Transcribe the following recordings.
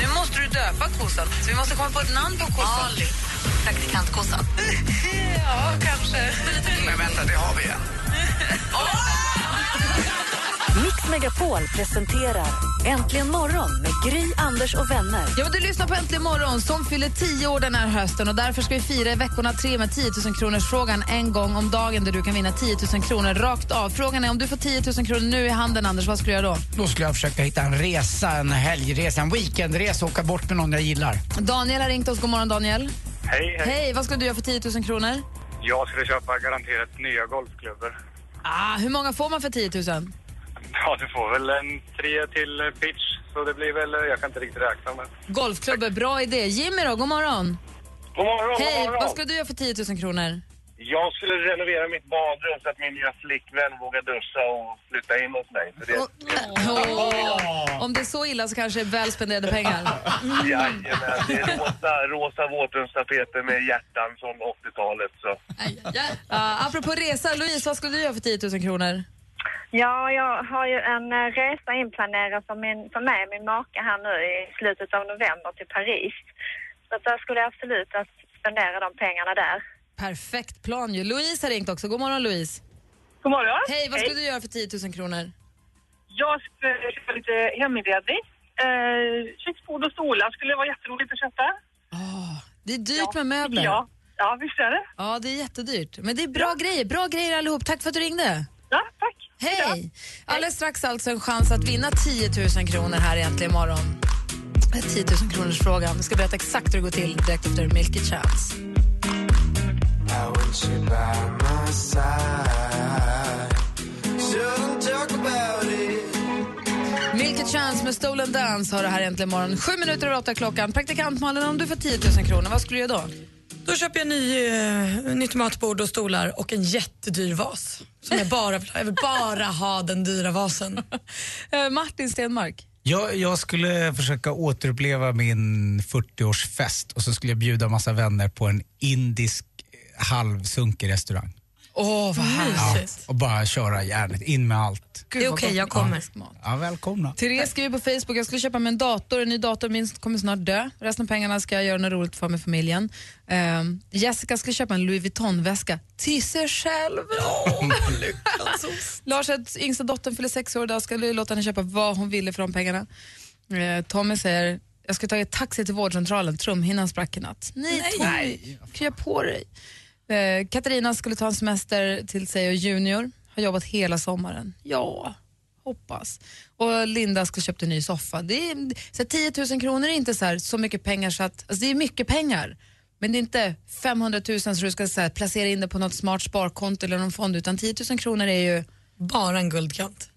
Nu måste du döpa kossan, så vi måste komma på ett namn på kossan. Ali. Praktikantkossan. ja, kanske. Men vänta, det har vi en. Mix Megapol presenterar Äntligen morgon med Gry, Anders och vänner. Ja, men du lyssnar på Äntligen morgon som fyller tio år den här hösten och därför ska vi fira i veckorna tre med 10 000 kronors frågan en gång om dagen där du kan vinna 10 000 kronor rakt av. Frågan är om du får 10 000 kronor nu i handen, Anders, vad skulle du göra då? Då skulle jag försöka hitta en resa, en helgresa, en weekendresa och åka bort med någon jag gillar. Daniel har ringt oss. God morgon, Daniel. Hej, hej. Hej, vad skulle du göra för 10 000 kronor? Jag skulle köpa garanterat nya golfklubbor. Ah, hur många får man för 10 000? Ja, du får väl en tre till pitch, så det blir väl, jag kan inte riktigt räkna men... Golfklubbor, bra idé. Jimmy då, god morgon. God morgon, Hej, god morgon. vad skulle du göra för 10 000 kronor? Jag skulle renovera mitt badrum så att min nya flickvän vågar duscha och flytta in hos mig. Det... Åh, Om det är så illa så kanske det är väl spenderade pengar. Jajamän, det är rosa, rosa våtrumstapeter med hjärtan från 80-talet så... Uh, apropå resa, Louise, vad skulle du göra för 10 000 kronor? Ja, jag har ju en eh, resa inplanerad för, min, för mig och min maka här nu i slutet av november till Paris. Så att där skulle jag absolut att spendera de pengarna där. Perfekt plan ju. Louise har ringt också. God morgon Louise. God morgon. Hej, vad skulle du göra för 10 000 kronor? Jag skulle köpa lite heminredning. Eh, köksbord och stolar skulle vara jätteroligt att köpa. Det är dyrt med möbler. Ja, ja visst är det. Ja, det är jättedyrt. Men det är bra grejer. Bra grejer allihop. Tack för att du ringde. Ja, tack. Hej! Alldeles strax alltså en chans att vinna 10 000 kronor här egentligen imorgon. 10 000 kronors frågan. Vi ska berätta exakt hur det går till direkt efter Milky Chance. Milky Chance med Stolen Dance har det här egentligen imorgon. Sju minuter över åtta klockan. Praktikant Malin, om du får 10 000 kronor, vad skulle du göra då? Då köper jag ny, eh, nytt matbord och stolar och en jättedyr vas. Som jag bara. Jag vill bara ha den dyra vasen. Eh, Martin Stenmark. Jag, jag skulle försöka återuppleva min 40-årsfest och så skulle jag bjuda massa vänner på en indisk eh, halvsunkig restaurang. Åh, vad Mysigt. Och bara köra järnet, in med allt. Det är okej, jag kommer. Ja, välkomna. Therese skriver på Facebook, jag skulle köpa mig en dator, en ny dator, min kommer snart dö. Resten av pengarna ska jag göra något roligt för med familjen. Ehm, Jessica skulle köpa en Louis Vuitton-väska till sig själv. Lars, yngsta dottern fyller sex år idag, skulle låta henne köpa vad hon ville för de pengarna. Ehm, Tommy säger, jag ska ta ett taxi till vårdcentralen, trumhinnan sprack i natt. Nej, Tommy, krya på dig. Eh, Katarina skulle ta en semester till sig och Junior, har jobbat hela sommaren. Ja, hoppas. Och Linda skulle köpt en ny soffa. Det är, så här, 10 000 kronor är inte så, här, så mycket pengar så att, alltså det är mycket pengar. Men det är inte 500 000 så du ska så här, placera in det på något smart sparkonto eller någon fond utan 10 000 kronor är ju Bara en guldkant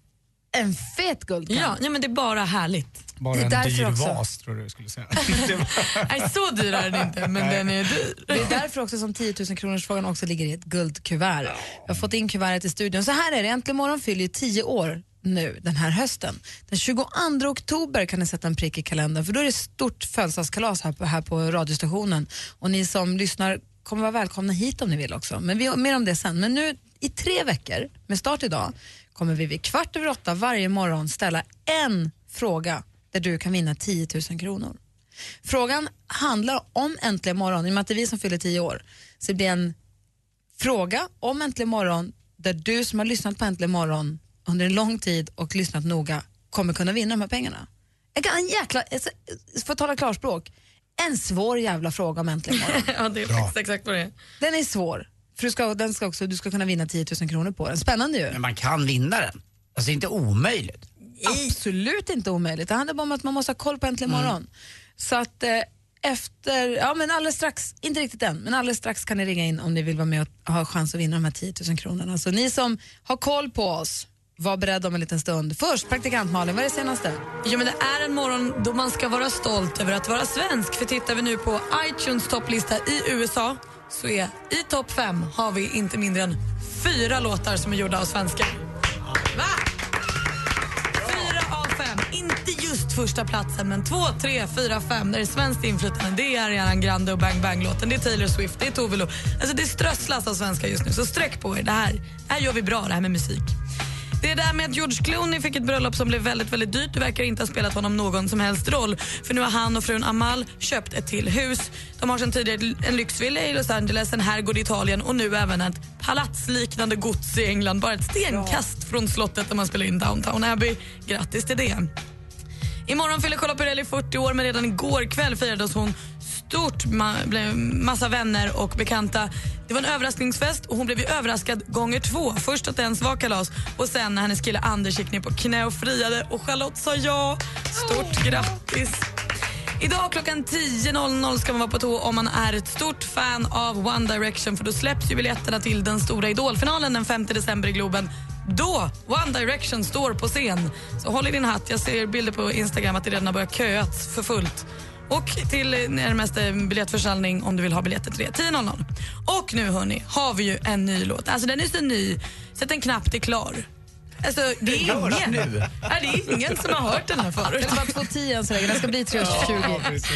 en fet guldkant. Ja, ja, men det är bara härligt. Bara Det är en därför dyr också. vas tror du skulle säga. Nej, så dyr är den inte, men den är dyr. Det är därför också som 10 000 kronors frågan också ligger i ett guldkuvert. Jag har fått in kuvertet i studion. Så här är det, Äntligen morgon fyller ju 10 år nu den här hösten. Den 22 oktober kan ni sätta en prick i kalendern för då är det stort födelsedagskalas här på, här på radiostationen. Och ni som lyssnar kommer vara välkomna hit om ni vill också. Men vi, mer om det sen. Men nu i tre veckor, med start idag, kommer vi vid kvart över åtta varje morgon ställa en fråga där du kan vinna 10 000 kronor. Frågan handlar om Äntligen morgon, i och med att det är vi som fyller 10 år. Så det blir en fråga om Äntligen morgon där du som har lyssnat på Äntligen morgon under en lång tid och lyssnat noga kommer kunna vinna de här pengarna. En, en jäkla, alltså, för att tala klarspråk, en svår jävla fråga om Äntligen morgon. Ja, det är faktiskt exakt vad det är. Den är svår, för du ska, den ska också, du ska kunna vinna 10 000 kronor på den. Spännande ju. Men man kan vinna den. Alltså inte omöjligt. Absolut inte omöjligt. Det handlar bara om att man måste ha koll på Äntligen morgon. Så att eh, efter, ja men alldeles strax, inte riktigt än, men alldeles strax kan ni ringa in om ni vill vara med och ha chans att vinna de här 10 000 kronorna. Så ni som har koll på oss, Var beredd om en liten stund. Först, praktikant Malin, vad är det senaste? Jo, men det är en morgon då man ska vara stolt över att vara svensk. För tittar vi nu på iTunes topplista i USA så är i topp fem har vi inte mindre än fyra låtar som är gjorda av svenskar. Va? Fyra av fem. Inte just första platsen, men två, tre, fyra, fem. Där det är svenskt inflytande. Det är Ariana Grande och Bang Bang-låten. Det är Taylor Swift, det är Tove Lo. Alltså det strösslas av svenskar just nu, så sträck på er. Det här, det här gör vi bra, det här med musik. Det där med att George Clooney fick ett bröllop som blev väldigt, väldigt dyrt. Det verkar inte ha spelat honom någon som helst roll. För nu har han och frun Amal köpt ett till hus. De har sedan tidigare en lyxvilla i Los Angeles, en herrgård i Italien och nu även ett palatsliknande gods i England. Bara ett stenkast från slottet där man spelar in Downtown Abbey. Grattis till det. Imorgon fyller Carla Perrelli 40 år men redan igår kväll firades hon stort. Massa vänner och bekanta. Det var en överraskningsfest och hon blev ju överraskad gånger två. Först att det ens var kalas och sen när hennes kille Anders gick ner på knä och friade och Charlotte sa ja. Stort grattis! Idag klockan 10.00 ska man vara på tå om man är ett stort fan av One Direction för då släpps ju biljetterna till den stora idolfinalen den 5 december i Globen. Då One Direction står på scen. Så håll i din hatt. Jag ser bilder på Instagram att det redan har börjat köats för fullt. Och till närmaste biljettförsäljning om du vill ha biljetter till det. 10.00. Och nu hörni, har vi ju en ny låt. Alltså den är så ny så att den knappt är klar. Alltså, det är ingen. nu. Nej, det är ingen som har hört den här förut. Det är bara 2.10 än så länge, den ska bli 3.20.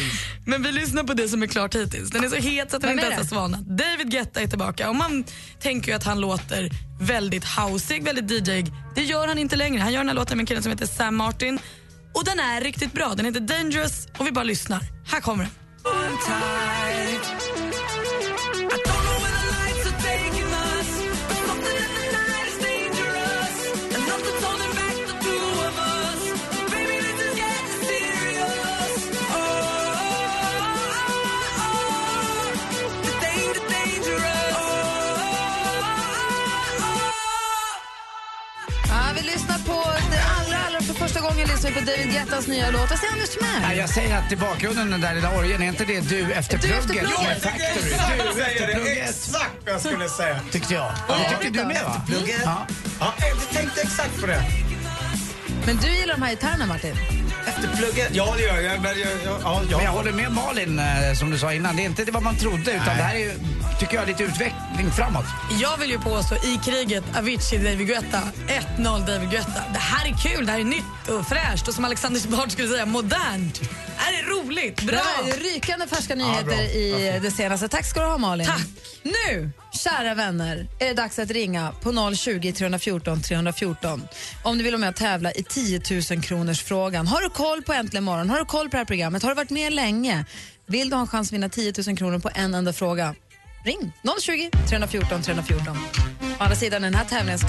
Men vi lyssnar på det som är klart hittills. Den är så het så att den Vem inte är ens har det? svalnat. David Guetta är tillbaka och man tänker ju att han låter väldigt houseig, väldigt DJ. Det gör han inte längre. Han gör den här låten med en kille som heter Sam Martin och den är riktigt bra. Den heter Dangerous och vi bara lyssnar. Här kommer den. Lyssnar vi på David Guettas nya låt. Vad säger Anders Ja, Timell? jag säger att i bakgrunden den där lilla orgeln, är inte det du efter Du efter plugget? plugget. med Factory? Du efter plugget. exakt vad jag skulle säga. Tyckte jag. Ja, det tyckte du med va? Plugget. Ja. Ja, jag tänkte exakt på det. Men du gillar de här gitarrerna Martin? Efter plugget. Ja, det gör jag. Men jag, jag, ja, Men jag jag. håller med Malin, eh, som du sa innan. Det är inte det vad man trodde, utan det här är tycker jag, lite utveckling framåt. Jag vill ju påstå i kriget Avicii David Guetta 1-0 David Guetta. Det här är kul, det här är nytt och fräscht och som Alexander Bard skulle säga modernt. Det är roligt, Det bra! var rykande färska nyheter i det senaste. Tack ska du ha Malin. Tack. Nu, kära vänner, är det dags att ringa på 020 314 314 om du vill vara med och tävla i 10 000 kronors frågan. Har du koll på Äntligen morgon? Har du koll på det här programmet? Har du varit med länge? Vill du ha en chans att vinna 10 000 kronor på en enda fråga? Ring 020 314 314. Å andra sidan, den här tävlingen ska...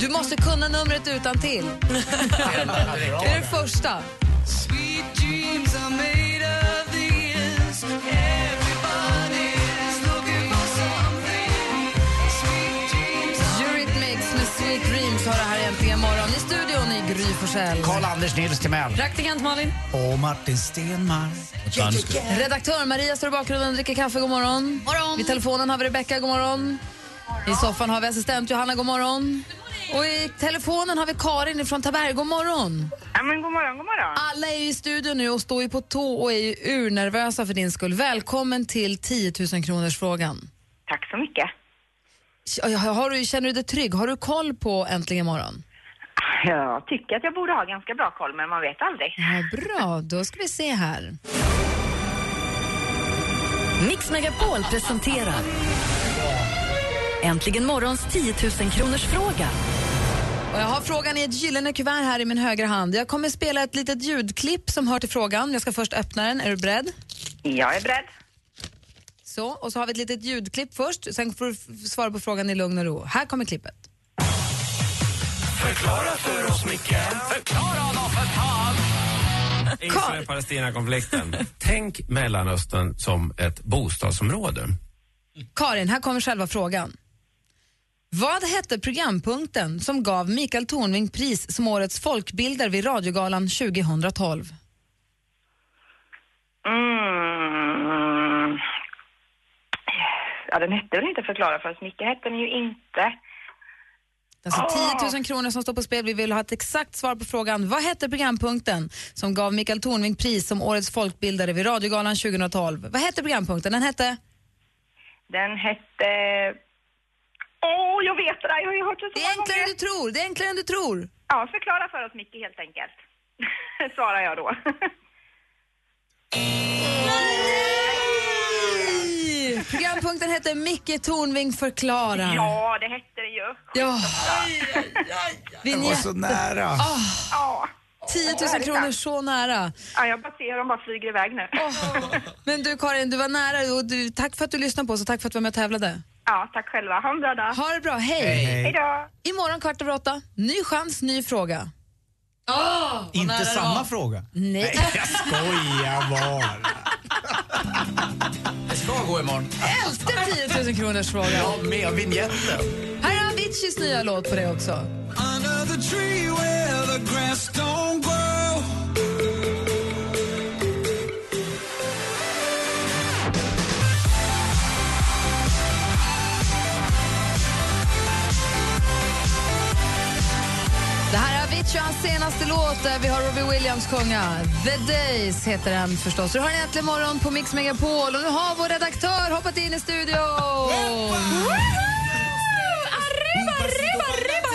Du måste kunna numret utan till. det är det första. Eurythmics med Sweet Dreams har det här äntligen morgon Gry Forssell. Karl-Anders Nils Timell. Praktikant Malin. Och Martin Stenmark. Redaktör Maria står i bakgrunden och dricker kaffe. God morgon. morgon. Vid telefonen har vi Rebecka. God morgon. I soffan har vi assistent Johanna. God morgon. Och i telefonen har vi Karin från Taberg. God morgon. Ja, men god morgon, god morgon. Alla är i studion nu och står ju på tå och är ju urnervösa för din skull. Välkommen till 10 000 kronors frågan. Tack så mycket. Har du, känner du dig trygg? Har du koll på Äntligen morgon? Jag tycker att jag borde ha ganska bra koll, men man vet aldrig. Ja, bra, då ska vi se här. Mix Megapol presenterar Äntligen morgons 10 000 kronors fråga. Och jag har frågan i ett gyllene kuvert här i min högra hand. Jag kommer spela ett litet ljudklipp som hör till frågan. Jag ska först öppna den. Är du beredd? Jag är beredd. Så, och så har vi ett litet ljudklipp först. Sen får du svara på frågan i lugn och ro. Här kommer klippet. Förklara för oss, Micke. Förklara då för fan! Israel-Palestina-konflikten. Tänk Mellanöstern som ett bostadsområde. Karin, här kommer själva frågan. Vad hette programpunkten som gav Mikael Tornving pris som årets folkbilder vid Radiogalan 2012? Mm. Ja, den hette väl inte Förklara för oss. Micke hette den ju inte. Det är alltså 10 000 kronor som står på spel. Vi vill ha ett exakt svar på frågan. Vad hette programpunkten som gav Mikael Tornving pris som årets folkbildare vid Radiogalan 2012? Vad hette programpunkten? Den hette? Den hette... Åh, jag vet det. Jag har ju hört det så Det är enklare än du tror. Det är enklare än du tror. Ja, förklara för oss Micke helt enkelt. Svarar jag då. Nej! Programpunkten hette Micke Tornving förklarar. Ja, det hette det ju. Ja. Det var så nära. Ah, Ja. 10 000 kronor så nära. Ja, jag bara ser dem bara flyger iväg nu. Men du Karin, du var nära och du, tack för att du lyssnade på oss och tack för att du var med och tävlade. Ja, tack själva. Ha en bra dag. Ha det bra, hej! Hej då. Imorgon kvart över åtta, ny chans, ny fråga. Inte samma fråga. Nej. Jag skojar bara. Det ska gå imorgon. Älskar 10 000 kronors fråga. Ja, med vignetten. Här är Aviciis nya låt på det också. Under the tree where the grass don't grow. Avicii och hans senaste låt där vi har Robbie Williams sjunga. The Days heter den förstås. Du har en äntligen morgon på Mix Megapol och nu har vår redaktör hoppat in i studion. Arriba, arriba, arriba,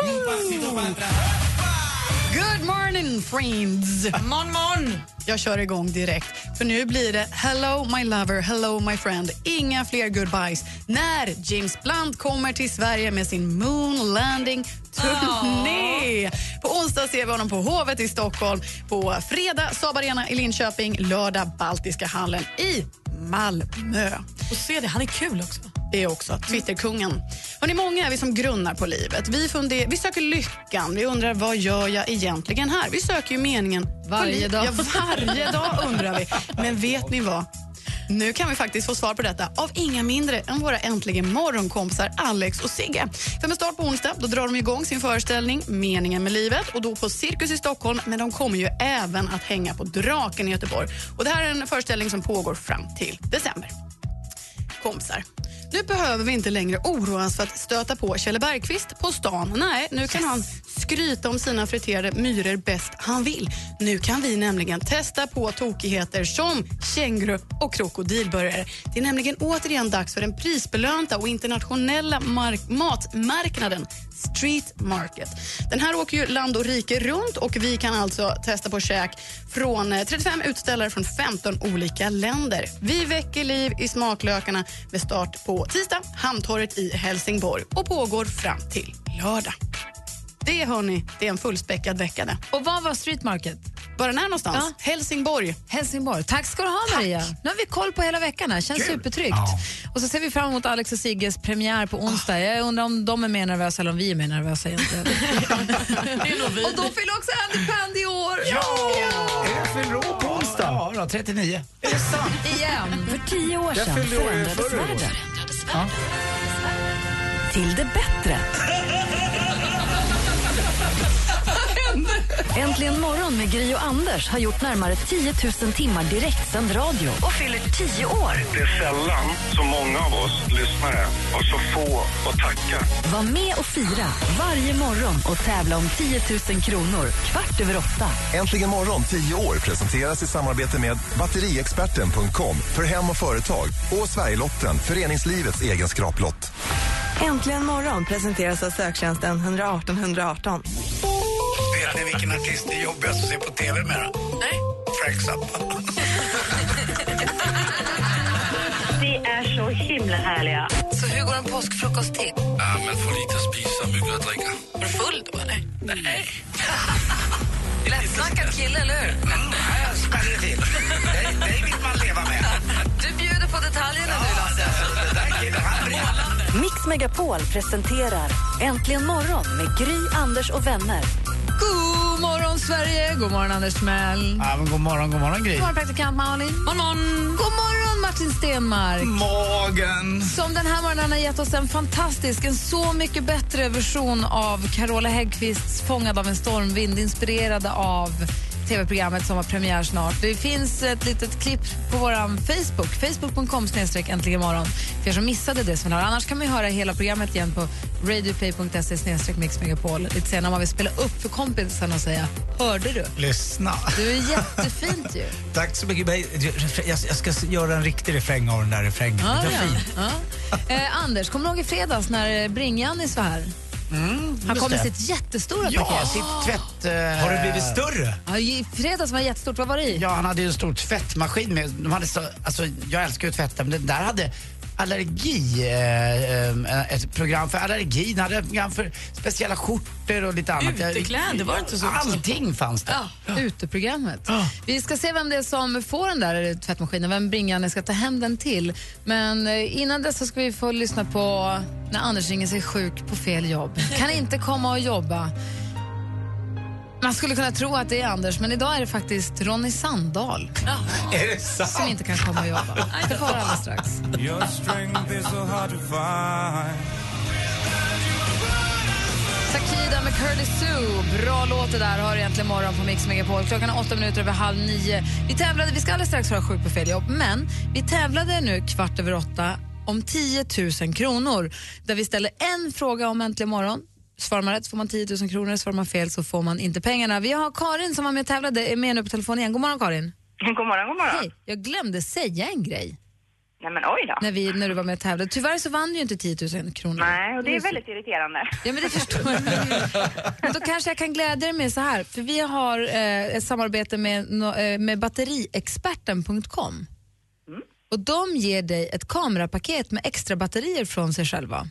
Good morning friends! Mon, mon. Jag kör igång direkt. För nu blir det Hello my lover, hello my friend. Inga fler goodbyes. När James Blunt kommer till Sverige med sin moon landing turné. På onsdag ser vi honom på Hovet i Stockholm. På fredag Saab Arena i Linköping. Lördag Baltiska hallen i Malmö. Och se det, han är kul också. Är också Twitterkungen. Hörrni, många är vi som grunnar på livet. Vi, funder, vi söker lyckan. Vi undrar vad gör jag egentligen här? Vi söker ju meningen Varje dag. Ja, varje dag undrar vi. Men vet ni vad? Nu kan vi faktiskt få svar på detta av inga mindre än våra äntligen morgonkompisar Alex och Sigge. För med start på onsdag då drar de igång sin föreställning Meningen med livet och då på Cirkus i Stockholm men de kommer ju även att hänga på Draken i Göteborg. Och Det här är en föreställning som pågår fram till december kompisar. Nu behöver vi inte längre oroa oss för att stöta på Kjelle Bergqvist på stan. Nej, nu kan han skryta om sina friterade myror bäst han vill. Nu kan vi nämligen testa på tokigheter som känguru och krokodilburgare. Det är nämligen återigen dags för den prisbelönta och internationella matmarknaden Street Market. Den här åker ju land och rike runt och vi kan alltså testa på käk från eh, 35 utställare från 15 olika länder. Vi väcker liv i smaklökarna med start på tisdag, Hamntorget i Helsingborg och pågår fram till lördag. Det hörni, det är en fullspäckad vecka det. Och vad var Street Market? Var den är någonstans? Helsingborg. Helsingborg. Tack ska du ha Maria. Nu har vi koll på hela veckan här. Känns supertryggt. Och så ser vi fram emot Alex och Sigges premiär på onsdag. Jag undrar om de är mer nervösa eller om vi är mer nervösa egentligen. Och då fyller också Andy Pandy år. Ja! Jag fyller år på onsdag. Ja, då, 39. Är det sant? Igen. För tio år sedan förändrades världen. Ja. Till det bättre. Äntligen morgon med Gry och Anders har gjort närmare 10 000 timmar direktsänd radio och fyller 10 år. Det är sällan så många av oss lyssnare har så få att tacka. Var med och fira varje morgon och tävla om 10 000 kronor kvart över åtta. Äntligen morgon 10 år presenteras i samarbete med batteriexperten.com för hem och företag och Sverigelotten, föreningslivets egen skraplott. Äntligen morgon presenteras av söktjänsten 118 118. Ni vilken artist det är jobbigast att se på TV med då? Nej. Frank Zappa. Ni är så himla härliga. Så hur går en påskfrukost till? Ja, men få lite att spisa, mycket att dricka. Är du full då eller? Nej. Lättsnackad kille, eller hur? Ja, jag spänner till. Dig, dig vill man leva med. Du bjuder på detaljerna du Lasse. Den där killen, han brinner. Mix Megapol presenterar Äntligen morgon med Gry, Anders och vänner. God morgon Sverige, god morgon Anders Timell. Ja, men god morgon, god morgon Gry. God morgon praktikant Malin. God morgon. God morgon Martin Stenmark. Morgen. Som den här morgonen har gett oss en fantastisk, en så mycket bättre version av Carola Häggkvists Fångad av en stormvind inspirerade av tv-programmet som har premiär snart. Det finns ett litet klipp på vår Facebook, facebook.com äntligen morgon. För er som missade det som Annars kan man höra hela programmet igen på radioplay.se mixmegapol lite senare man vill spela upp för kompisarna och säga Hörde du? Lyssna. Du är jättefint ju. Tack så mycket. Jag, ska göra en riktig refräng av den där refrängen. Var ja. Ja. Eh, Anders, kommer du ihåg i fredags när Bring-Jannis var här? Han just kom med sitt jättestora Ja, paket. sitt eh, Har det blivit större? Ja, I fredags var det jättestort. Vad var det i? Ja, han hade ju en stor tvättmaskin med. De hade så, alltså, jag älskar ju att tvätta, men den där hade allergi, eh, eh, ett program för allergi, den hade ett program för speciella skjortor och lite annat. Utekläder, var det inte så? Allting fanns det. Uteprogrammet. Vi ska se vem det är som får den där tvättmaskinen, vem bringaren ska ta hem den till. Men eh, innan dess så ska vi få lyssna på när Anders ringer sig sjuk på fel jobb. Kan inte komma och jobba. Man skulle kunna tro att det är Anders, men idag är det faktiskt Ronny Sandahl Är det sant? som inte kan komma och jobba. Det får höra alldeles strax. Your strength is so hard to find. Sakida med Curly Sue. Bra låt det där. Har du egentligen morgon på Mix Megapol. Klockan är åtta minuter över halv nio. Vi tävlade, vi ska alldeles strax vara sjuk på fel jobb, men vi tävlade nu kvart över åtta om 10 000 kronor där vi ställer en fråga om äntligen morgon. Svarar man rätt får man 10 000 kronor, svarar man fel så får man inte pengarna. Vi har Karin som var med och tävlade, är med nu på telefon igen. God morgon Karin. God morgon, god morgon. Hej, jag glömde säga en grej Nej men oj då. när, vi, när du var med och tävlade. Tyvärr så vann du ju inte 10 000 kronor. Nej, och det är väldigt irriterande. Ja, men det förstår jag. Men då kanske jag kan glädja dig med så här, för vi har eh, ett samarbete med, eh, med batteriexperten.com. Och de ger dig ett kamerapaket med extra batterier från sig själva.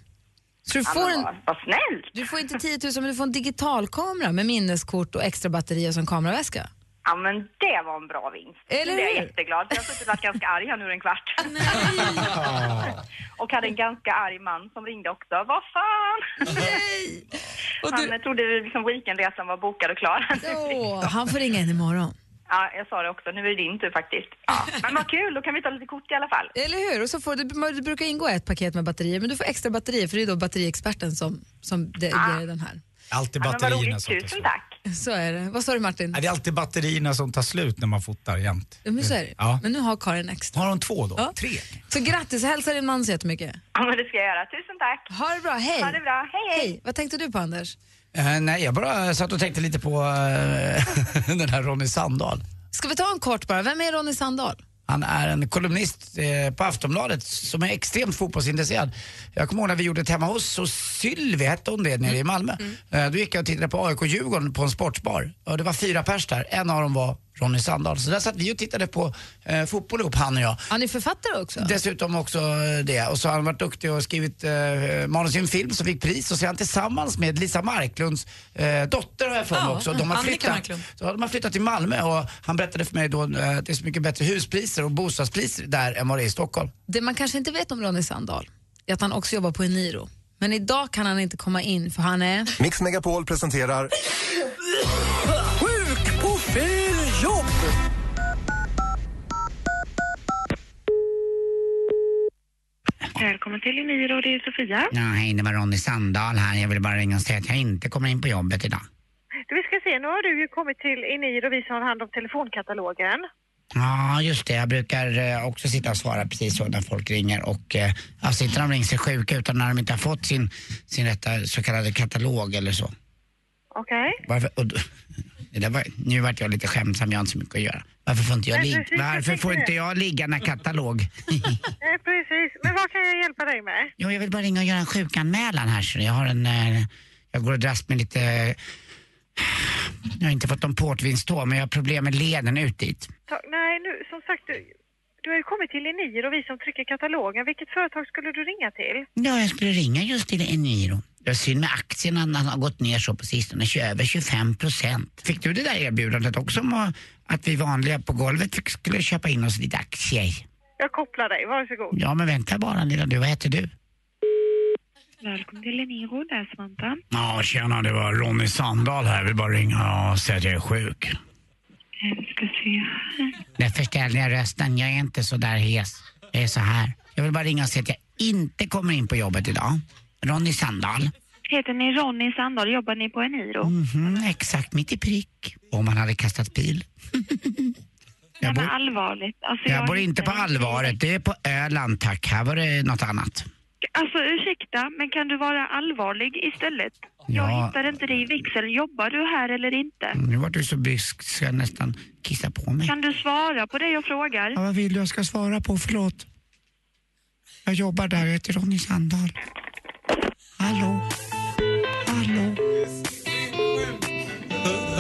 Så du Ja, får en, vad, vad snällt. du får inte 10 000 men du får en digitalkamera med minneskort och extra batterier som kameraväska. Ja men det var en bra vinst. Eller Nu är jag jätteglad. för Jag har suttit och varit ganska arg här nu en kvart. och hade en ganska arg man som ringde också. Vad fan! Han eh, trodde liksom weekendresan var bokad och klar. Åh, han får ringa in imorgon. Ja, jag sa det också. Nu är det din tur faktiskt. Ja. Men vad kul, då kan vi ta lite kort i alla fall. Eller hur? Och så får du, det brukar ingå ett paket med batterier, men du får extra batterier för det är då batteriexperten som, som det, ger dig den här. Alltid Ja, batterierna roligt. som tar Tusen slut. tack. Så är det. Vad sa du Martin? Nej, Det är alltid batterierna som tar slut när man fotar jämt. Ja, men så är det. Ja. Men nu har Karin extra. Har hon två då? Ja. Tre? Så grattis, hälsa din man så jättemycket. Ja, men det ska jag göra. Tusen tack. Ha det bra, hej! Ha det bra. Hej, hej. Hej! Vad tänkte du på Anders? Eh, nej, jag bara satt och tänkte lite på eh, den här Ronny Sandahl. Ska vi ta en kort bara? Vem är Ronny Sandahl? Han är en kolumnist eh, på Aftonbladet som är extremt fotbollsintresserad. Jag kommer ihåg när vi gjorde ett hemma hos Sylvie, hette hon det, nere i Malmö. Eh, då gick jag och tittade på AIK Djurgården på en sportsbar. Och det var fyra pers där. En av dem var Ronny Sandahl. Så där satt vi och tittade på eh, fotboll ihop, han och jag. Han är författare också. Dessutom också eh, det. Och så har han varit duktig och skrivit eh, manus i en film som fick pris. Och så är han tillsammans med Lisa Marklunds eh, dotter har jag för mig Ja, också. De har, Annika flyttat, så de har flyttat till Malmö och han berättade för mig då eh, att det är så mycket bättre huspriser och bostadspriser där än vad det är i Stockholm. Det man kanske inte vet om Ronny Sandahl är att han också jobbar på Eniro. Men idag kan han inte komma in för han är... Mix Megapol presenterar jobb! Välkommen till Eniro, det är Sofia. Ja, hej, det var Ronny Sandahl här. Jag vill bara ringa och säga att jag inte kommer in på jobbet idag. Du, vi ska se, nu har du ju kommit till Eniro, vi som har hand om telefonkatalogen. Ja, just det. Jag brukar eh, också sitta och svara precis så när folk ringer. Och eh, alltså inte när de ringer sig sjuka utan när de inte har fått sin, sin rätta så kallade katalog eller så. Okej. Varför, och, då- det var, nu vart jag lite skämtsam, jag har inte så mycket att göra. Varför får inte jag, precis, jag varför får inte jag ligga när katalog? Eh, precis, men vad kan jag hjälpa dig med? jo, jag vill bara ringa och göra en sjukanmälan här. Så jag har en, eh, jag går och dras med lite, jag har inte fått någon portvinstå men jag har problem med leden ut dit. Nej, nu, som sagt, du, du har ju kommit till Eniro, vi som trycker katalogen. Vilket företag skulle du ringa till? Ja, jag skulle ringa just till Eniro. Det är synd med aktierna när han har gått ner så på sistone, över 25 procent. Fick du det där erbjudandet också om att- vi vanliga på golvet fick- skulle köpa in oss lite aktier? Jag kopplar dig, varsågod. Ja, men vänta bara lilla du, vad heter du? Välkommen till Eniro, det är Samantha. Ja, tjena, det var Ronny Sandahl här. Jag vill bara ringa och säga att jag är sjuk. Vi ska se här. Därför ställde jag rösten. Jag är inte så där hes. Jag är så här. Jag vill bara ringa och säga att jag inte kommer in på jobbet idag. Ronny Sandahl. Heter ni Ronny Sandahl? Jobbar ni på Eniro? Mhm, exakt, mitt i prick. Om man hade kastat bil. Nej, men allvarligt. Alltså, Jag bor inte på allvaret, det är på Öland tack. Här var det något annat. Alltså ursäkta, men kan du vara allvarlig istället? Jag Ja. hittar inte dig i vigseln. Jobbar du här eller inte? Nu var du så brysk så jag nästan kissade på mig. Kan du svara på det jag frågar? Ja, vad vill du jag ska svara på? Förlåt. Jag jobbar där, jag heter Ronny Sandahl. Hallå? Hallå?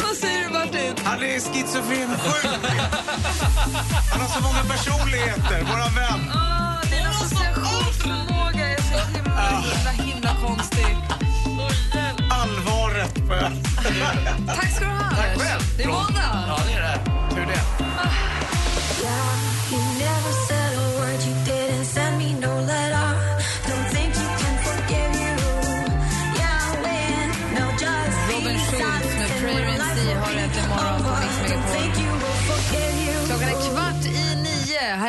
Vad säger du Martin? Han är schizofren sjuk. Han har så många personligheter, våran vän. Ah, din associationsförmåga är så himla, himla, himla konstig. Allvaret på Tack ska du ha, Tack Anders. själv. Det är måndag. Ja, det är det.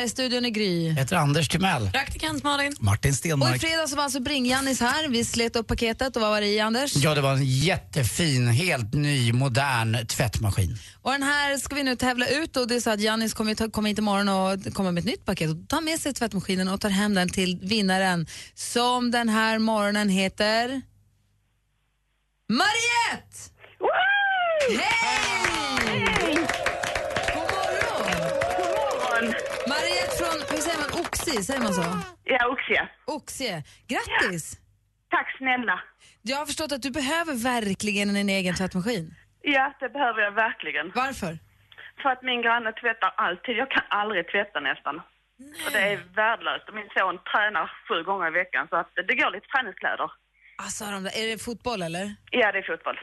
Här i studion är Gry. Jag heter Anders Timell. Praktikant Malin. Martin Och i Stenmark. fredags var alltså Bring-Jannis här. Vi slet upp paketet och vad var det i Anders? Ja, det var en jättefin, helt ny, modern tvättmaskin. Och den här ska vi nu tävla ut och det är så att Jannis kommer, kommer hit imorgon och kommer med ett nytt paket och tar med sig tvättmaskinen och tar hem den till vinnaren som den här morgonen heter Mariette! Hej! Oxie, säger man så? Ja, Oxie. Oxie. Grattis! Tack snälla. Jag har förstått att du behöver verkligen en egen tvättmaskin. Ja, det behöver jag verkligen. Varför? För att min granne tvättar alltid. Jag kan aldrig tvätta nästan. Och det är värdelöst. Min son tränar sju gånger i veckan så att det går lite träningskläder. Alltså, de där, är det fotboll eller? Ja, det är fotboll.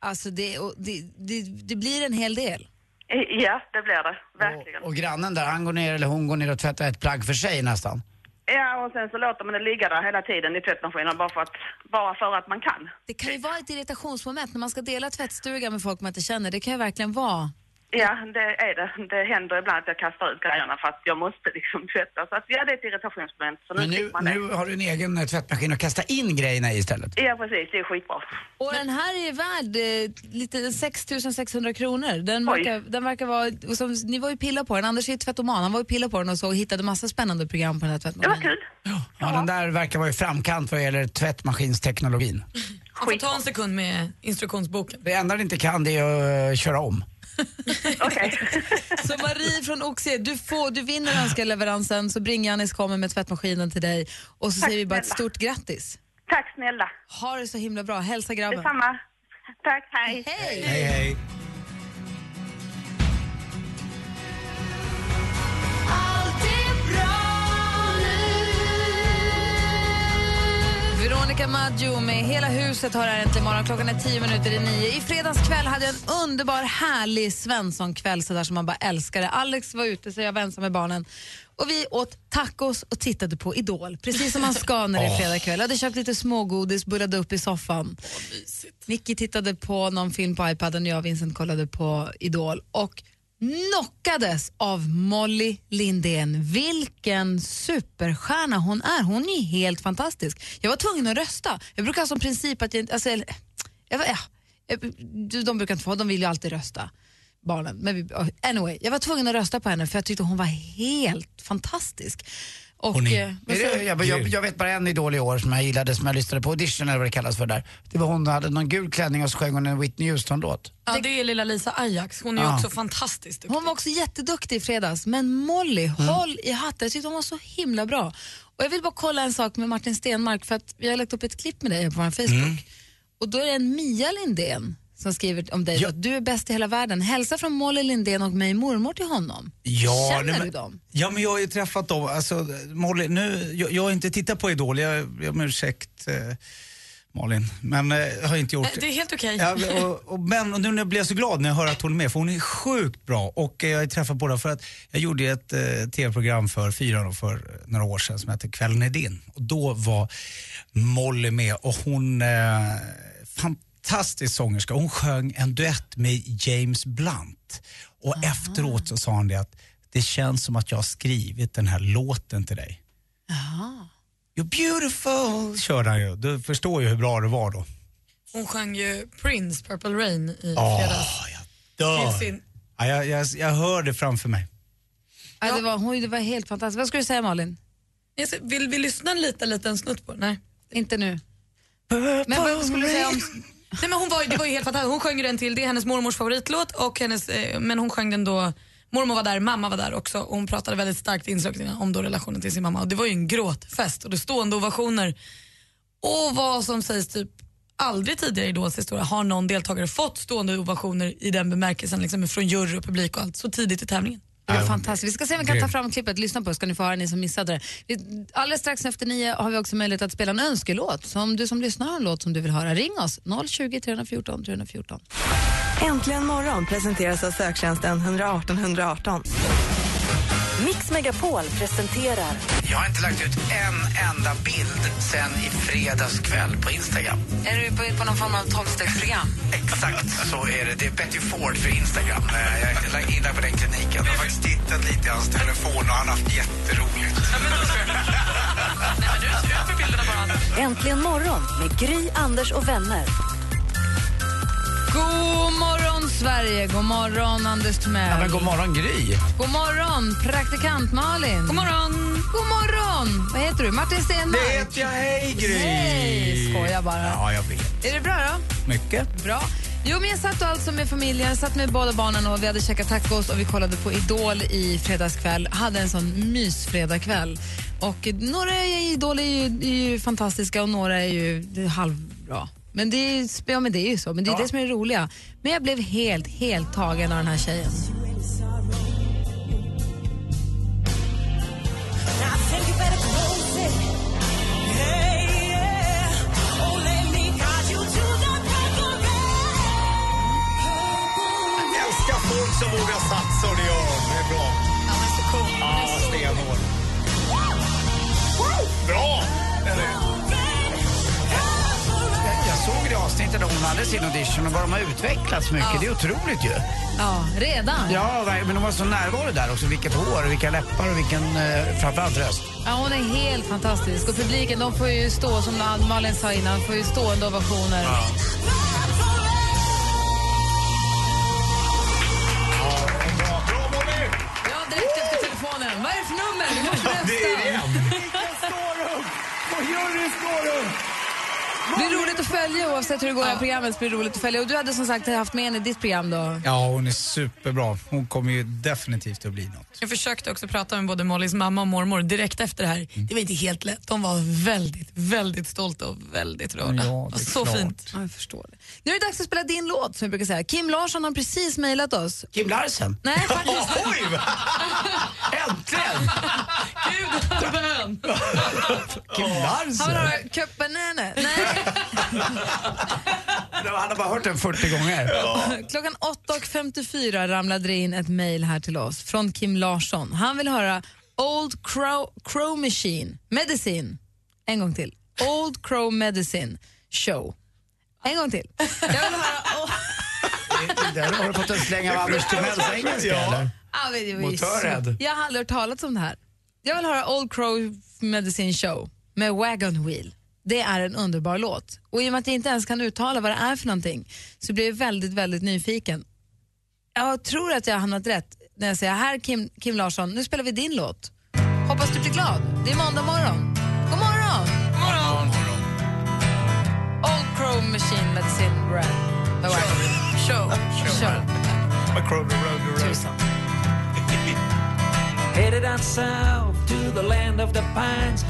Alltså det, det, det, det blir en hel del. Ja, det blir det. Verkligen. Och grannen där, han går ner, eller hon går ner och tvättar ett plagg för sig nästan. Ja, och sen så låter man det ligga där hela tiden i tvättmaskinen bara för att, bara för att man kan. Det kan ju vara ett irritationsmoment när man ska dela tvättstuga med folk man inte känner. Det kan ju verkligen vara. Ja, det är det. Det händer ibland att jag kastar ut grejerna för att jag måste liksom tvätta. Så att ja, det är ett irritationsmoment. Så nu Men nu, man det. nu har du en egen eh, tvättmaskin att kasta in grejerna i istället. Ja, precis. Det är skitbra. Och den här är värd eh, lite 6 600 kronor. Den Oj. verkar, den verkar vara, och som, ni var ju pilla på den, Anders är ju tvättoman, han var ju pilla på den och så och hittade massa spännande program på den här tvättmaskinen. Det var kul. Ja, den där verkar vara i framkant vad gäller tvättmaskinsteknologin. Han får ta en sekund med instruktionsboken. Det enda den inte kan det är att eh, köra om. Så Marie från Oxie, du, får, du vinner önskeleveransen så Bring-Jannis kommer med tvättmaskinen till dig och så Tack säger vi bara ett snälla. stort grattis. Tack snälla. Ha det så himla bra, hälsa grabben. Detsamma. Tack, hej. Hej. Hej, Veronica Maggio med Hela huset har här äntligen morgon. Klockan är tio minuter i nio. I fredags kväll hade jag en underbar, härlig Svensson-kväll så där som man bara älskar det. Alex var ute så jag var ensam med barnen. Och vi åt tacos och tittade på Idol, precis som man ska när det är Åh. fredag kväll. Jag hade köpt lite smågodis, bullade upp i soffan. Nicky tittade på någon film på iPaden och jag och Vincent kollade på Idol. Och knockades av Molly Lindén. Vilken superstjärna hon är. Hon är helt fantastisk. Jag var tvungen att rösta. Jag brukar ha som princip att jag. Alltså, jag, jag, jag, de brukar inte få, de vill ju alltid rösta, barnen. Men vi, anyway, jag var tvungen att rösta på henne för jag tyckte hon var helt fantastisk. Och, Hon eh, är, vad du? jag, jag, jag vet bara en Idol i år som jag gillade som jag lyssnade på audition eller vad det kallas för där. Det var hon som hade någon gul klänning och så sjöng hon en Whitney Houston-låt. Ja, det är lilla Lisa Ajax. Hon är ju Ja. också fantastiskt duktig. Hon var också jätteduktig i fredags, men Molly, håll i hatten. Jag tyckte hon var så himla bra. Och jag vill bara kolla en sak med Martin Stenmark, för att vi har lagt upp ett klipp med dig på vår Facebook. Och då är det en Mia Lindén som skriver om dig då, att du är bäst i hela världen. Hälsa från Molly Lindén och mig mormor till honom. Ja, Känner nej, du men- dem? Ja, men jag har ju träffat dem. Alltså, Molly, nu, jag, jag har inte tittat på Idol, jag, jag ber om ursäkt eh, Malin, men eh, jag har inte gjort Nej, det är helt okej. Ja, och, och, men och nu när jag blev så glad när jag hör att hon är med, för hon är sjukt bra. Och eh, jag har träffat båda för att jag gjorde ett eh, tv-program för fyra år, för några år sedan som hette Kvällen är din. Och då var Molly med och hon, eh, fantastisk sångerska. Hon sjöng en duett med James Blunt. Och efteråt så sa hon det att det känns som att jag har skrivit den här låten till dig. Jaha. You're beautiful, körde han ju. Du förstår ju hur bra det var då. Hon sjöng ju Prince, Purple Rain i Åh, fredags. Dör. Till sin- Ja, jag, jag, jag hör det framför mig. Ja. Det, var, hon, det var helt fantastiskt. Vad skulle du säga Malin? Jag ska- Vill vi lyssna en liten, liten snutt på? Nej. Inte nu. Men vad skulle du säga om... Nej, men hon var, det var ju helt fantastiskt. Hon sjöng ju den till, det är hennes mormors favoritlåt och hennes, eh, men hon sjöng den då Mormor var där, mamma var där också och hon pratade väldigt starkt i om då relationen till sin mamma och det var ju en gråtfest och det stående ovationer. Och vad som sägs typ aldrig tidigare i Idols historia har någon deltagare fått stående ovationer i den bemärkelsen liksom från jury och publik och allt så tidigt i tävlingen. Det var fantastiskt. Vi ska se om vi kan ta fram klippet. Lyssna på det ska ni få höra, ni som missade det. Alldeles strax efter nio har vi också möjlighet att spela en önskelåt. Så om du som lyssnar har en låt som du vill höra, ring oss. 020 314 314. Äntligen morgon presenteras av söktjänsten 118 118. Mix Megapol presenterar Jag har inte lagt ut en enda bild sen i fredags kväll på Instagram. Är du på, på någon form av tolvstegsprogram? Exakt så är det. Det är Betty Ford för Instagram. Eh, Jag är inne på den kliniken. Jag har faktiskt tittat lite i hans telefon och han har haft jätteroligt. Äntligen morgon med Gry, Anders och vänner. God morgon Sverige, god morgon Anders Timell. Ja, men god morgon Gry. God morgon praktikant Malin. God morgon. God morgon. Vad heter du? Martin Stenmark. Det heter jag. Hej Gry! Hej, skojar bara. Ja, jag vet. Är det bra då? Mycket. Bra. Jo, men jag satt alltså med familjen, jag satt med båda barnen och vi hade käkat tacos och vi kollade på Idol i fredagskväll. Hade en sån mysfredagkväll. Och några i Idol är ju, är ju fantastiska och några är ju halvbra. Men det är, ja, men det är ju så, men det är det som är det roliga. Men jag blev helt, helt tagen av den här tjejen. Jag älskar folk som vågar satsa och det gör de. Det är bra. Ja, men så cool. Ja, stenhård. Bra! Det avsnittet där hon hade sin audition och vad de har utvecklats mycket. Det är otroligt ju. Ja, redan? Ja, men de var så närvaro där också. Vilket hår, vilka läppar och vilken eh, framförallt röst. Ja, hon är helt fantastisk. Och publiken de får ju stå, som Malin sa innan, får ju stående ovationer. Ja, direkt efter telefonen. Vad är det för nummer? Vi måste rösta. Det är det. Det blir roligt att följa oavsett hur det går i det här programmet. blir det roligt att följa. Och du hade som sagt haft med henne i ditt program då. Ja, hon är superbra. Hon kommer ju definitivt att bli något. Jag försökte också prata med både Mollys mamma och mormor direkt efter det här. Det var inte helt lätt. De var väldigt, väldigt stolta och väldigt rörda. Ja, det är så klart. fint. Ja, jag förstår det. Nu är det dags att spela din låt som vi brukar säga. Kim Larsson har precis mejlat oss. Kim Larsen. Nej, faktiskt. Oj! Äntligen! Gud, bön. Kim Han vill Larsen. höra Köpenene. Nej. Han har bara hört den 40 gånger. Klockan 8.54 ramlade det in ett mejl här till oss från Kim Larsson. Han vill höra Old Crow, Crow Machine Medicine. En gång till. Old Crow Medicine Show. En gång till. Jag vill höra... Oh. Där har du fått en släng av Anders Timells engelska eller? Ah, det var Motörhead. Jag har aldrig hört talas om det här. Jag vill höra Old Crow Medicine Show med Wagon Wheel. Det är en underbar låt. Och i och med att jag inte ens kan uttala vad det är för någonting så blir jag väldigt, väldigt nyfiken. Jag tror att jag har hamnat rätt när jag säger här Kim, Kim Larsson, nu spelar vi din låt. Hoppas du blir glad. Det är måndag morgon. God morgon! God morgon! Old Crow Machine Medicine Red. Med Wagon Wheel. Show. Show. Tusan. Headed down south to the land of the pines.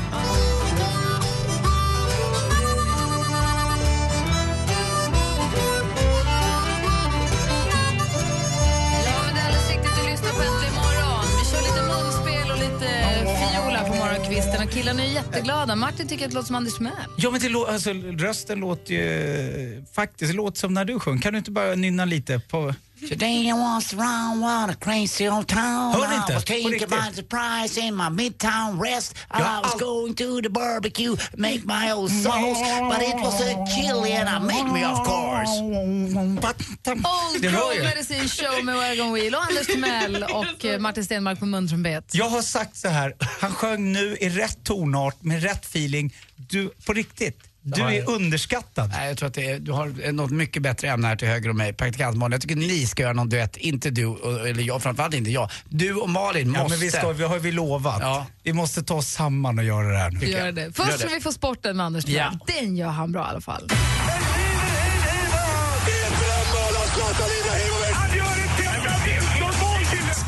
Låten Och killarna är jätteglada. Martin tycker att det låter som Anders Timell. Ja, men det lå- alltså, rösten låter ju eh, faktiskt det låter som när du sjöng. Kan du inte bara nynna lite på... Today I was around what a crazy old town Hör? I was taken by surprise in my midtown rest I was all- going to the barbecue Make my old sauce But it was a chili and I made me of course Old Crow. Medicine Show med Wagon Wheel och Anders Timell och eh, Martin Stenmark på muntrumpet. Jag har sagt så här, han sjöng nu i rätt tonart med rätt feeling. Du, på riktigt, Du är underskattad. Nej, jag tror att det är, du har något mycket bättre ämne här till höger om mig, praktikant Malin. Jag tycker ni ska göra någon duett, inte du, eller jag, framförallt inte jag. Du och Malin måste. Ja, men vi, ska, vi har vi lovat. Vi måste ta oss samman och göra det här nu. Gör det. Först ska vi få sporten med Anders Timell. Den gör han bra i alla fall.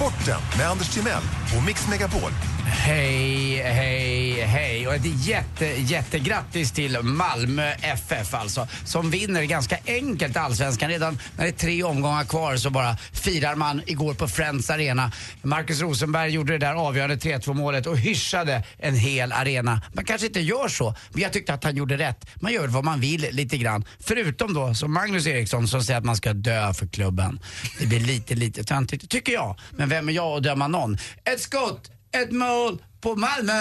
Sporten med Anders Timell och Mix Megapol. Hej, hej, hej och ett jätte, jättegrattis till Malmö FF alltså som vinner ganska enkelt allsvenskan. Redan när det är tre omgångar kvar så bara firar man igår på Friends Arena. Marcus Rosenberg gjorde det där avgörande 3-2 målet och hyschade en hel arena. Man kanske inte gör så, men jag tyckte att han gjorde rätt. Man gör vad man vill lite grann. Förutom då som Magnus Eriksson som säger att man ska dö för klubben. Det blir lite, lite töntigt, tycker jag. Men vem är jag att döma någon? Ett skott! ett mål på Malmö.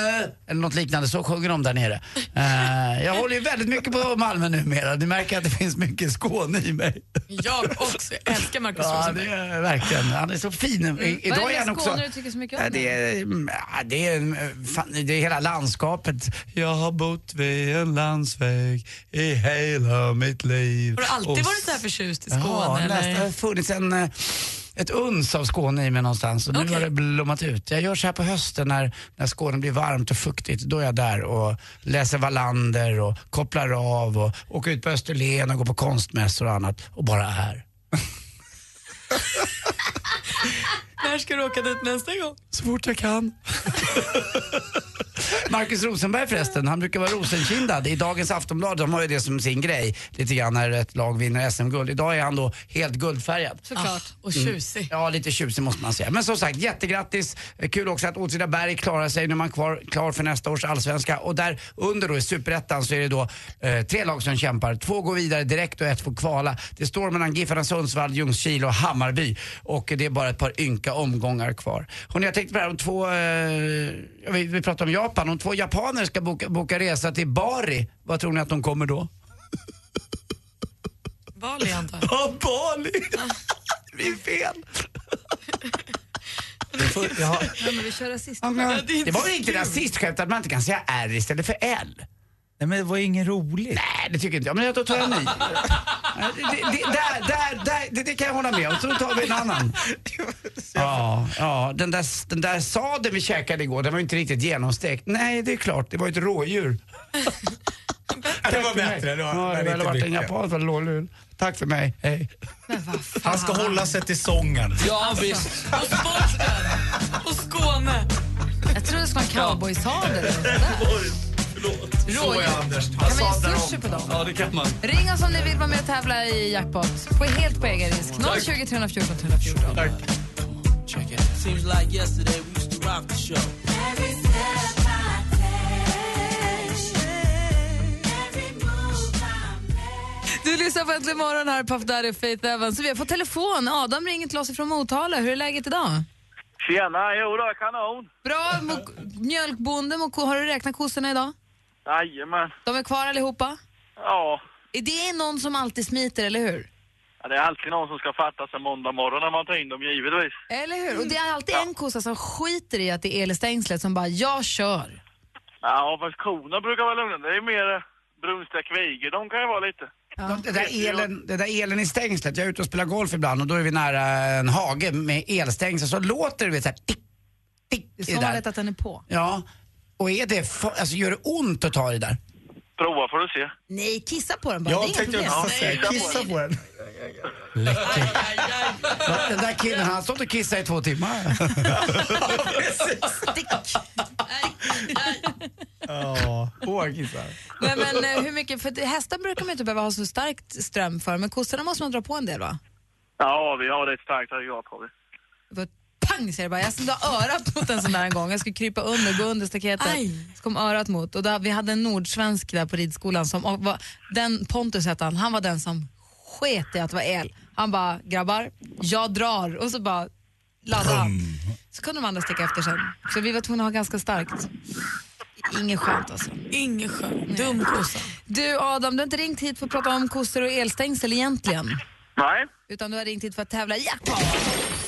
Eller något liknande, så sjunger de där nere. Eh, jag håller ju väldigt mycket på Malmö numera. Ni märker att det finns mycket Skåne i mig. Jag också. Jag älskar Marcus Ja, Rosenberg. det är verkligen. Han är så fin. I- Vad Idag är är han det också... Skåne du tycker så mycket om? Ja, det, är, mm, ja, det, är, mm, fan, det är hela landskapet. Jag har bott vid en landsväg i hela mitt liv. Har du alltid Och varit så här förtjust i Skåne? Ja, det har funnits en, eh, ett uns av Skåne i mig någonstans och nu Okej. har det blommat ut. Jag gör så här på hösten när, när Skåne blir varmt och fuktigt. Då är jag där och läser Wallander och kopplar av och åker ut på Österlen och går på konstmässor och annat och bara är. När ska du åka dit nästa gång? Så fort jag kan. Marcus Rosenberg förresten, han brukar vara rosenkindad. I dagens Aftonblad, de har ju det som sin grej lite grann när ett lag vinner SM-guld. Idag är han då helt guldfärgad. Såklart. Och tjusig. Ja, lite tjusig måste man säga. Men som sagt, jättegrattis. Kul också att Åtvidaberg klarar sig. Nu är man kvar, klar för nästa års allsvenska. Och där under då i superettan så är det då eh, tre lag som kämpar. Två går vidare direkt och ett får kvala. Det står mellan Giffarna Sundsvall, Ljungskile och Hammarby. Och det är bara ett par ynka omgångar kvar. Hörrni, jag tänkte på det här om två, eh, vi, vi pratar om Japan. Om två japaner ska boka, boka resa till Bari, vad tror ni att de kommer då? Bali antar jag. Ja, Bali! Det blir fel. Men vi kör rasist. Det var väl inte rasistskämt att man inte kan säga R istället för L? Nej men det var inget roligt. Nej, det tycker inte jag. Men då tar jag en ny. det, det, det, där, där, där, det, det kan jag hålla med om. Så då tar vi en annan. Ja, ja den, där, den där sadeln vi käkade igår, den var ju inte riktigt genomstekt. Nej, det är klart. Det var ju ett rådjur. det var bättre. Det var, Ja, det inte varit en japan för rådjur. Tack för mig. Hej. Han ska hålla sig till sången. Ja, visst. Och sporten! Och Skåne! Jag tror det ska vara en cowboysadel sådär. Rådjur. Kan man ge sushi på dem? Ja, det kan man. Ring oss om ni vill vara med och tävla i jackpot. På helt på egen risk. 020 314 314. Tack. Seems like yesterday we used to rock the show. Du lyssnar på Äntligen morgon här, Puff Daddy och Faith Evans. Så vi har fått telefon. Adam ringer till oss ifrån Motala. Hur är läget idag? Tjena, jo då, kanon. Bra. Mo- mjölkbonde, mo- har du räknat kossorna idag? Jajamän. De är kvar allihopa? Ja. Är det någon som alltid smiter, eller hur? ja, det är alltid någon som ska fatta sig måndag morgon när man tar in dem, givetvis. Eller hur? Och det är alltid en kossa som skiter i att det är elstängslet som bara, jag kör. Ja, fast korna brukar vara lugna. Det är mer eh, brunstiga kvigor. De kan ju vara lite. De, det, där elen, det där elen i stängslet, jag är ute och spelar golf ibland och då är vi nära en hage med elstängsel så låter det vet, så här, tick, tick Det är så vet att den är på. Ja, och är det, alltså gör det ont att ta i det där? Prova får du se. Nej, kissa på den bara. det är inga problem. kissa på den. Läckert. Ja, Den där killen han har stått och kissat i två timmar. Ja. Åh, kissar. Nej, men eh, hur mycket, för det- hästar brukar man inte behöva ha så starkt ström för, men kossorna måste man dra på en del va? Ja, vi har ett starkt aggregat har vi. Pang säger det bara. Jag slog örat mot en sån där en gång. Jag skulle krypa under, gå under staketet. Så kom örat mot. Och där, vi hade en nordsvensk där på ridskolan som och var, den Pontus hette han, han var den som sket i att det var el. Han bara, grabbar, jag drar. Och så bara laddade han. Så kunde de andra sticka efter sen. Så vi var tvungna att ha ganska starkt. Inget skönt alltså. Inget skönt. Dum kossa. Du Adam, du har inte ringt hit för att prata om kossor och elstängsel egentligen. Nej. Utan du har ringt hit för att tävla i jackpot.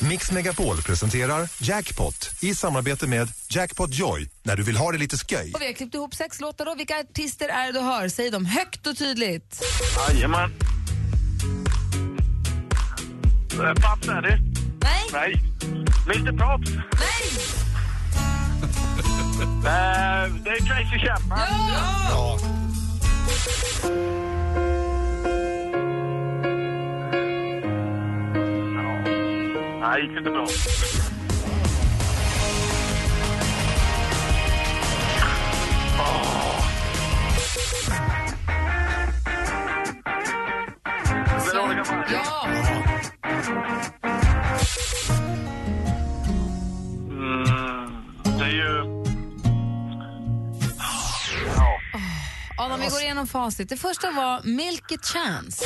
Mix Megapol presenterar Jackpot i samarbete med Jackpot Joy när du vill ha det lite sköj. Och vi har klippt ihop sex låtar då. Vilka artister är det du hör? Säg dem högt och tydligt. Jajamän. Paps är det? Nej. Nej. Mr Props? Nej. Eh, det är Tracy Chapman. Ja. Nej, gick inte bra. Veronica Maggio. Ja. Mm, det är ju... Ja. Adam, vi går igenom facit. Det första var Milky Chance.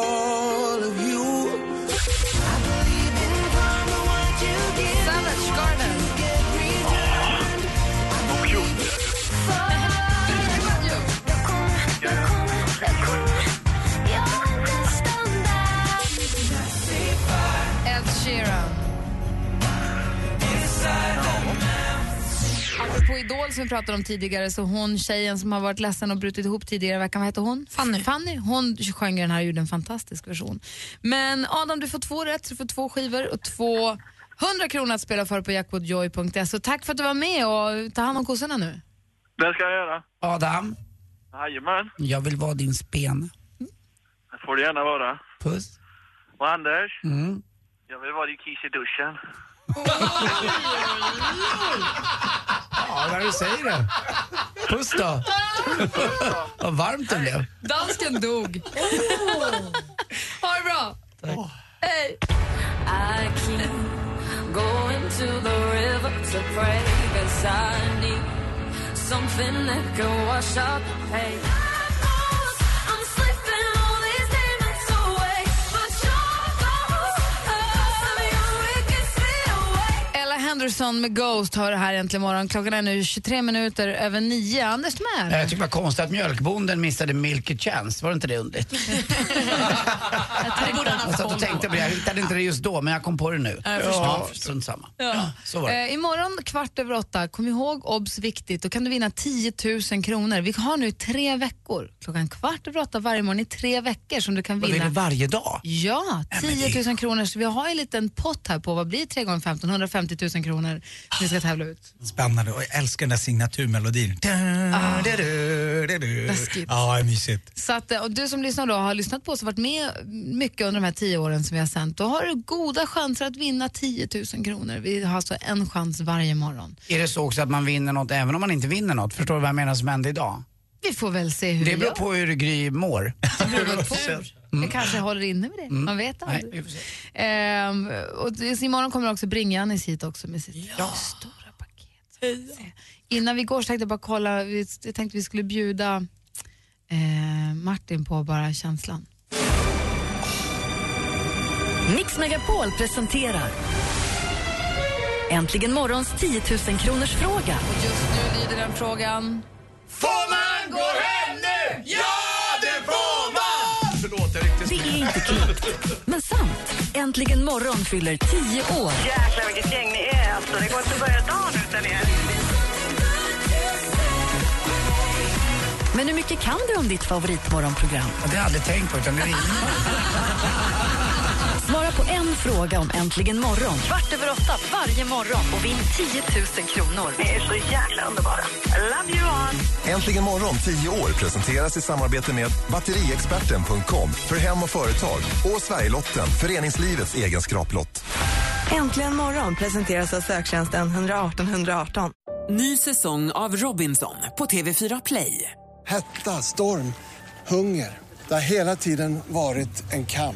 pratade om tidigare, så hon tjejen som har varit ledsen och brutit ihop tidigare veckan, vad heter hon? Fanny. Fanny. Hon sjöng den här och gjorde en fantastisk version. Men Adam, du får två rätt, du får två skivor och två 100 kronor att spela för på jackpotjoy.se. Så tack för att du var med och ta hand om kossorna nu. Det ska jag göra. Adam, Jajamän. jag vill vara din spen. Det får du gärna vara. Puss. Och Anders, Mm. jag vill vara din kiss i duschen. Ja, när du säger det. Puss då. Vad varmt det blev. Dansken dog. ha det bra. Hej. I keep going to the river to pray Cause I need something that can wash out the pain Henderson med Ghost har det här äntligen morgon. Klockan är nu 23 minuter över nio. Anders med? Jag tycker det var konstigt att mjölkbonden missade Milky Chance. Var det inte det underligt? Jag satt och tänkte på det. Jag hittade inte det just då, men jag kom på det nu. Jag förstår. Ja, strunt samma. Ja. Så var det. Eh, imorgon kvart över åtta, kom ihåg obs viktigt, då kan du vinna 10 000 kronor. Vi har nu tre veckor, klockan kvart över åtta varje morgon i tre veckor som du kan Vad vinna. vill du varje dag? Ja, 10 000 kronor. Så vi har en liten pott här på, vad blir 3 gånger 15 150 000 kronor som vi ska tävla ut. Spännande och jag älskar den där signaturmelodin. Ah. Läskigt. Ja, det är mysigt. Så att, och du som lyssnar då har lyssnat på oss och varit med mycket under de här tio åren som vi har sänt, då har du goda chanser att vinna 10 000 kronor. Vi har alltså en chans varje morgon. Är det så också att man vinner något även om man inte vinner något? Förstår du vad jag menar som hände idag? Vi får väl se hur Det vi beror på hur Gry mår. Det beror på tur. Vi kanske håller inne med det. Mm. Man vet aldrig. Ehm, och imorgon kommer också Bring-Janis hit också med sitt stora paket. Innan vi går så tänkte jag bara kolla, vi- jag tänkte vi skulle bjuda eh, Martin på bara känslan. Mix Megapol presenterar Äntligen morgons 10 000 kronors fråga. Just nu lyder den frågan... Får man gå hem inte klokt, men sant. Äntligen morgon fyller 10 år. Jäklar vilket gäng ni är alltså. Det går inte att börja dagen utan er. Men hur mycket kan du om ditt favoritmorgonprogram? Det har jag aldrig tänkt på, utan det ringer. Svara på en fråga om Äntligen morgon kvart över åtta varje morgon och vinn 10 000 kronor. Ni är så jäkla underbara. I love you all. Äntligen morgon 10 år presenteras i samarbete med batteriexperten.com för hem och företag och Sverigelotten, föreningslivets egen skraplott. Äntligen morgon presenteras av söktjänsten 118 118. Ny säsong av Robinson på TV4 Play. Hetta, storm, hunger. Det har hela tiden varit en kamp.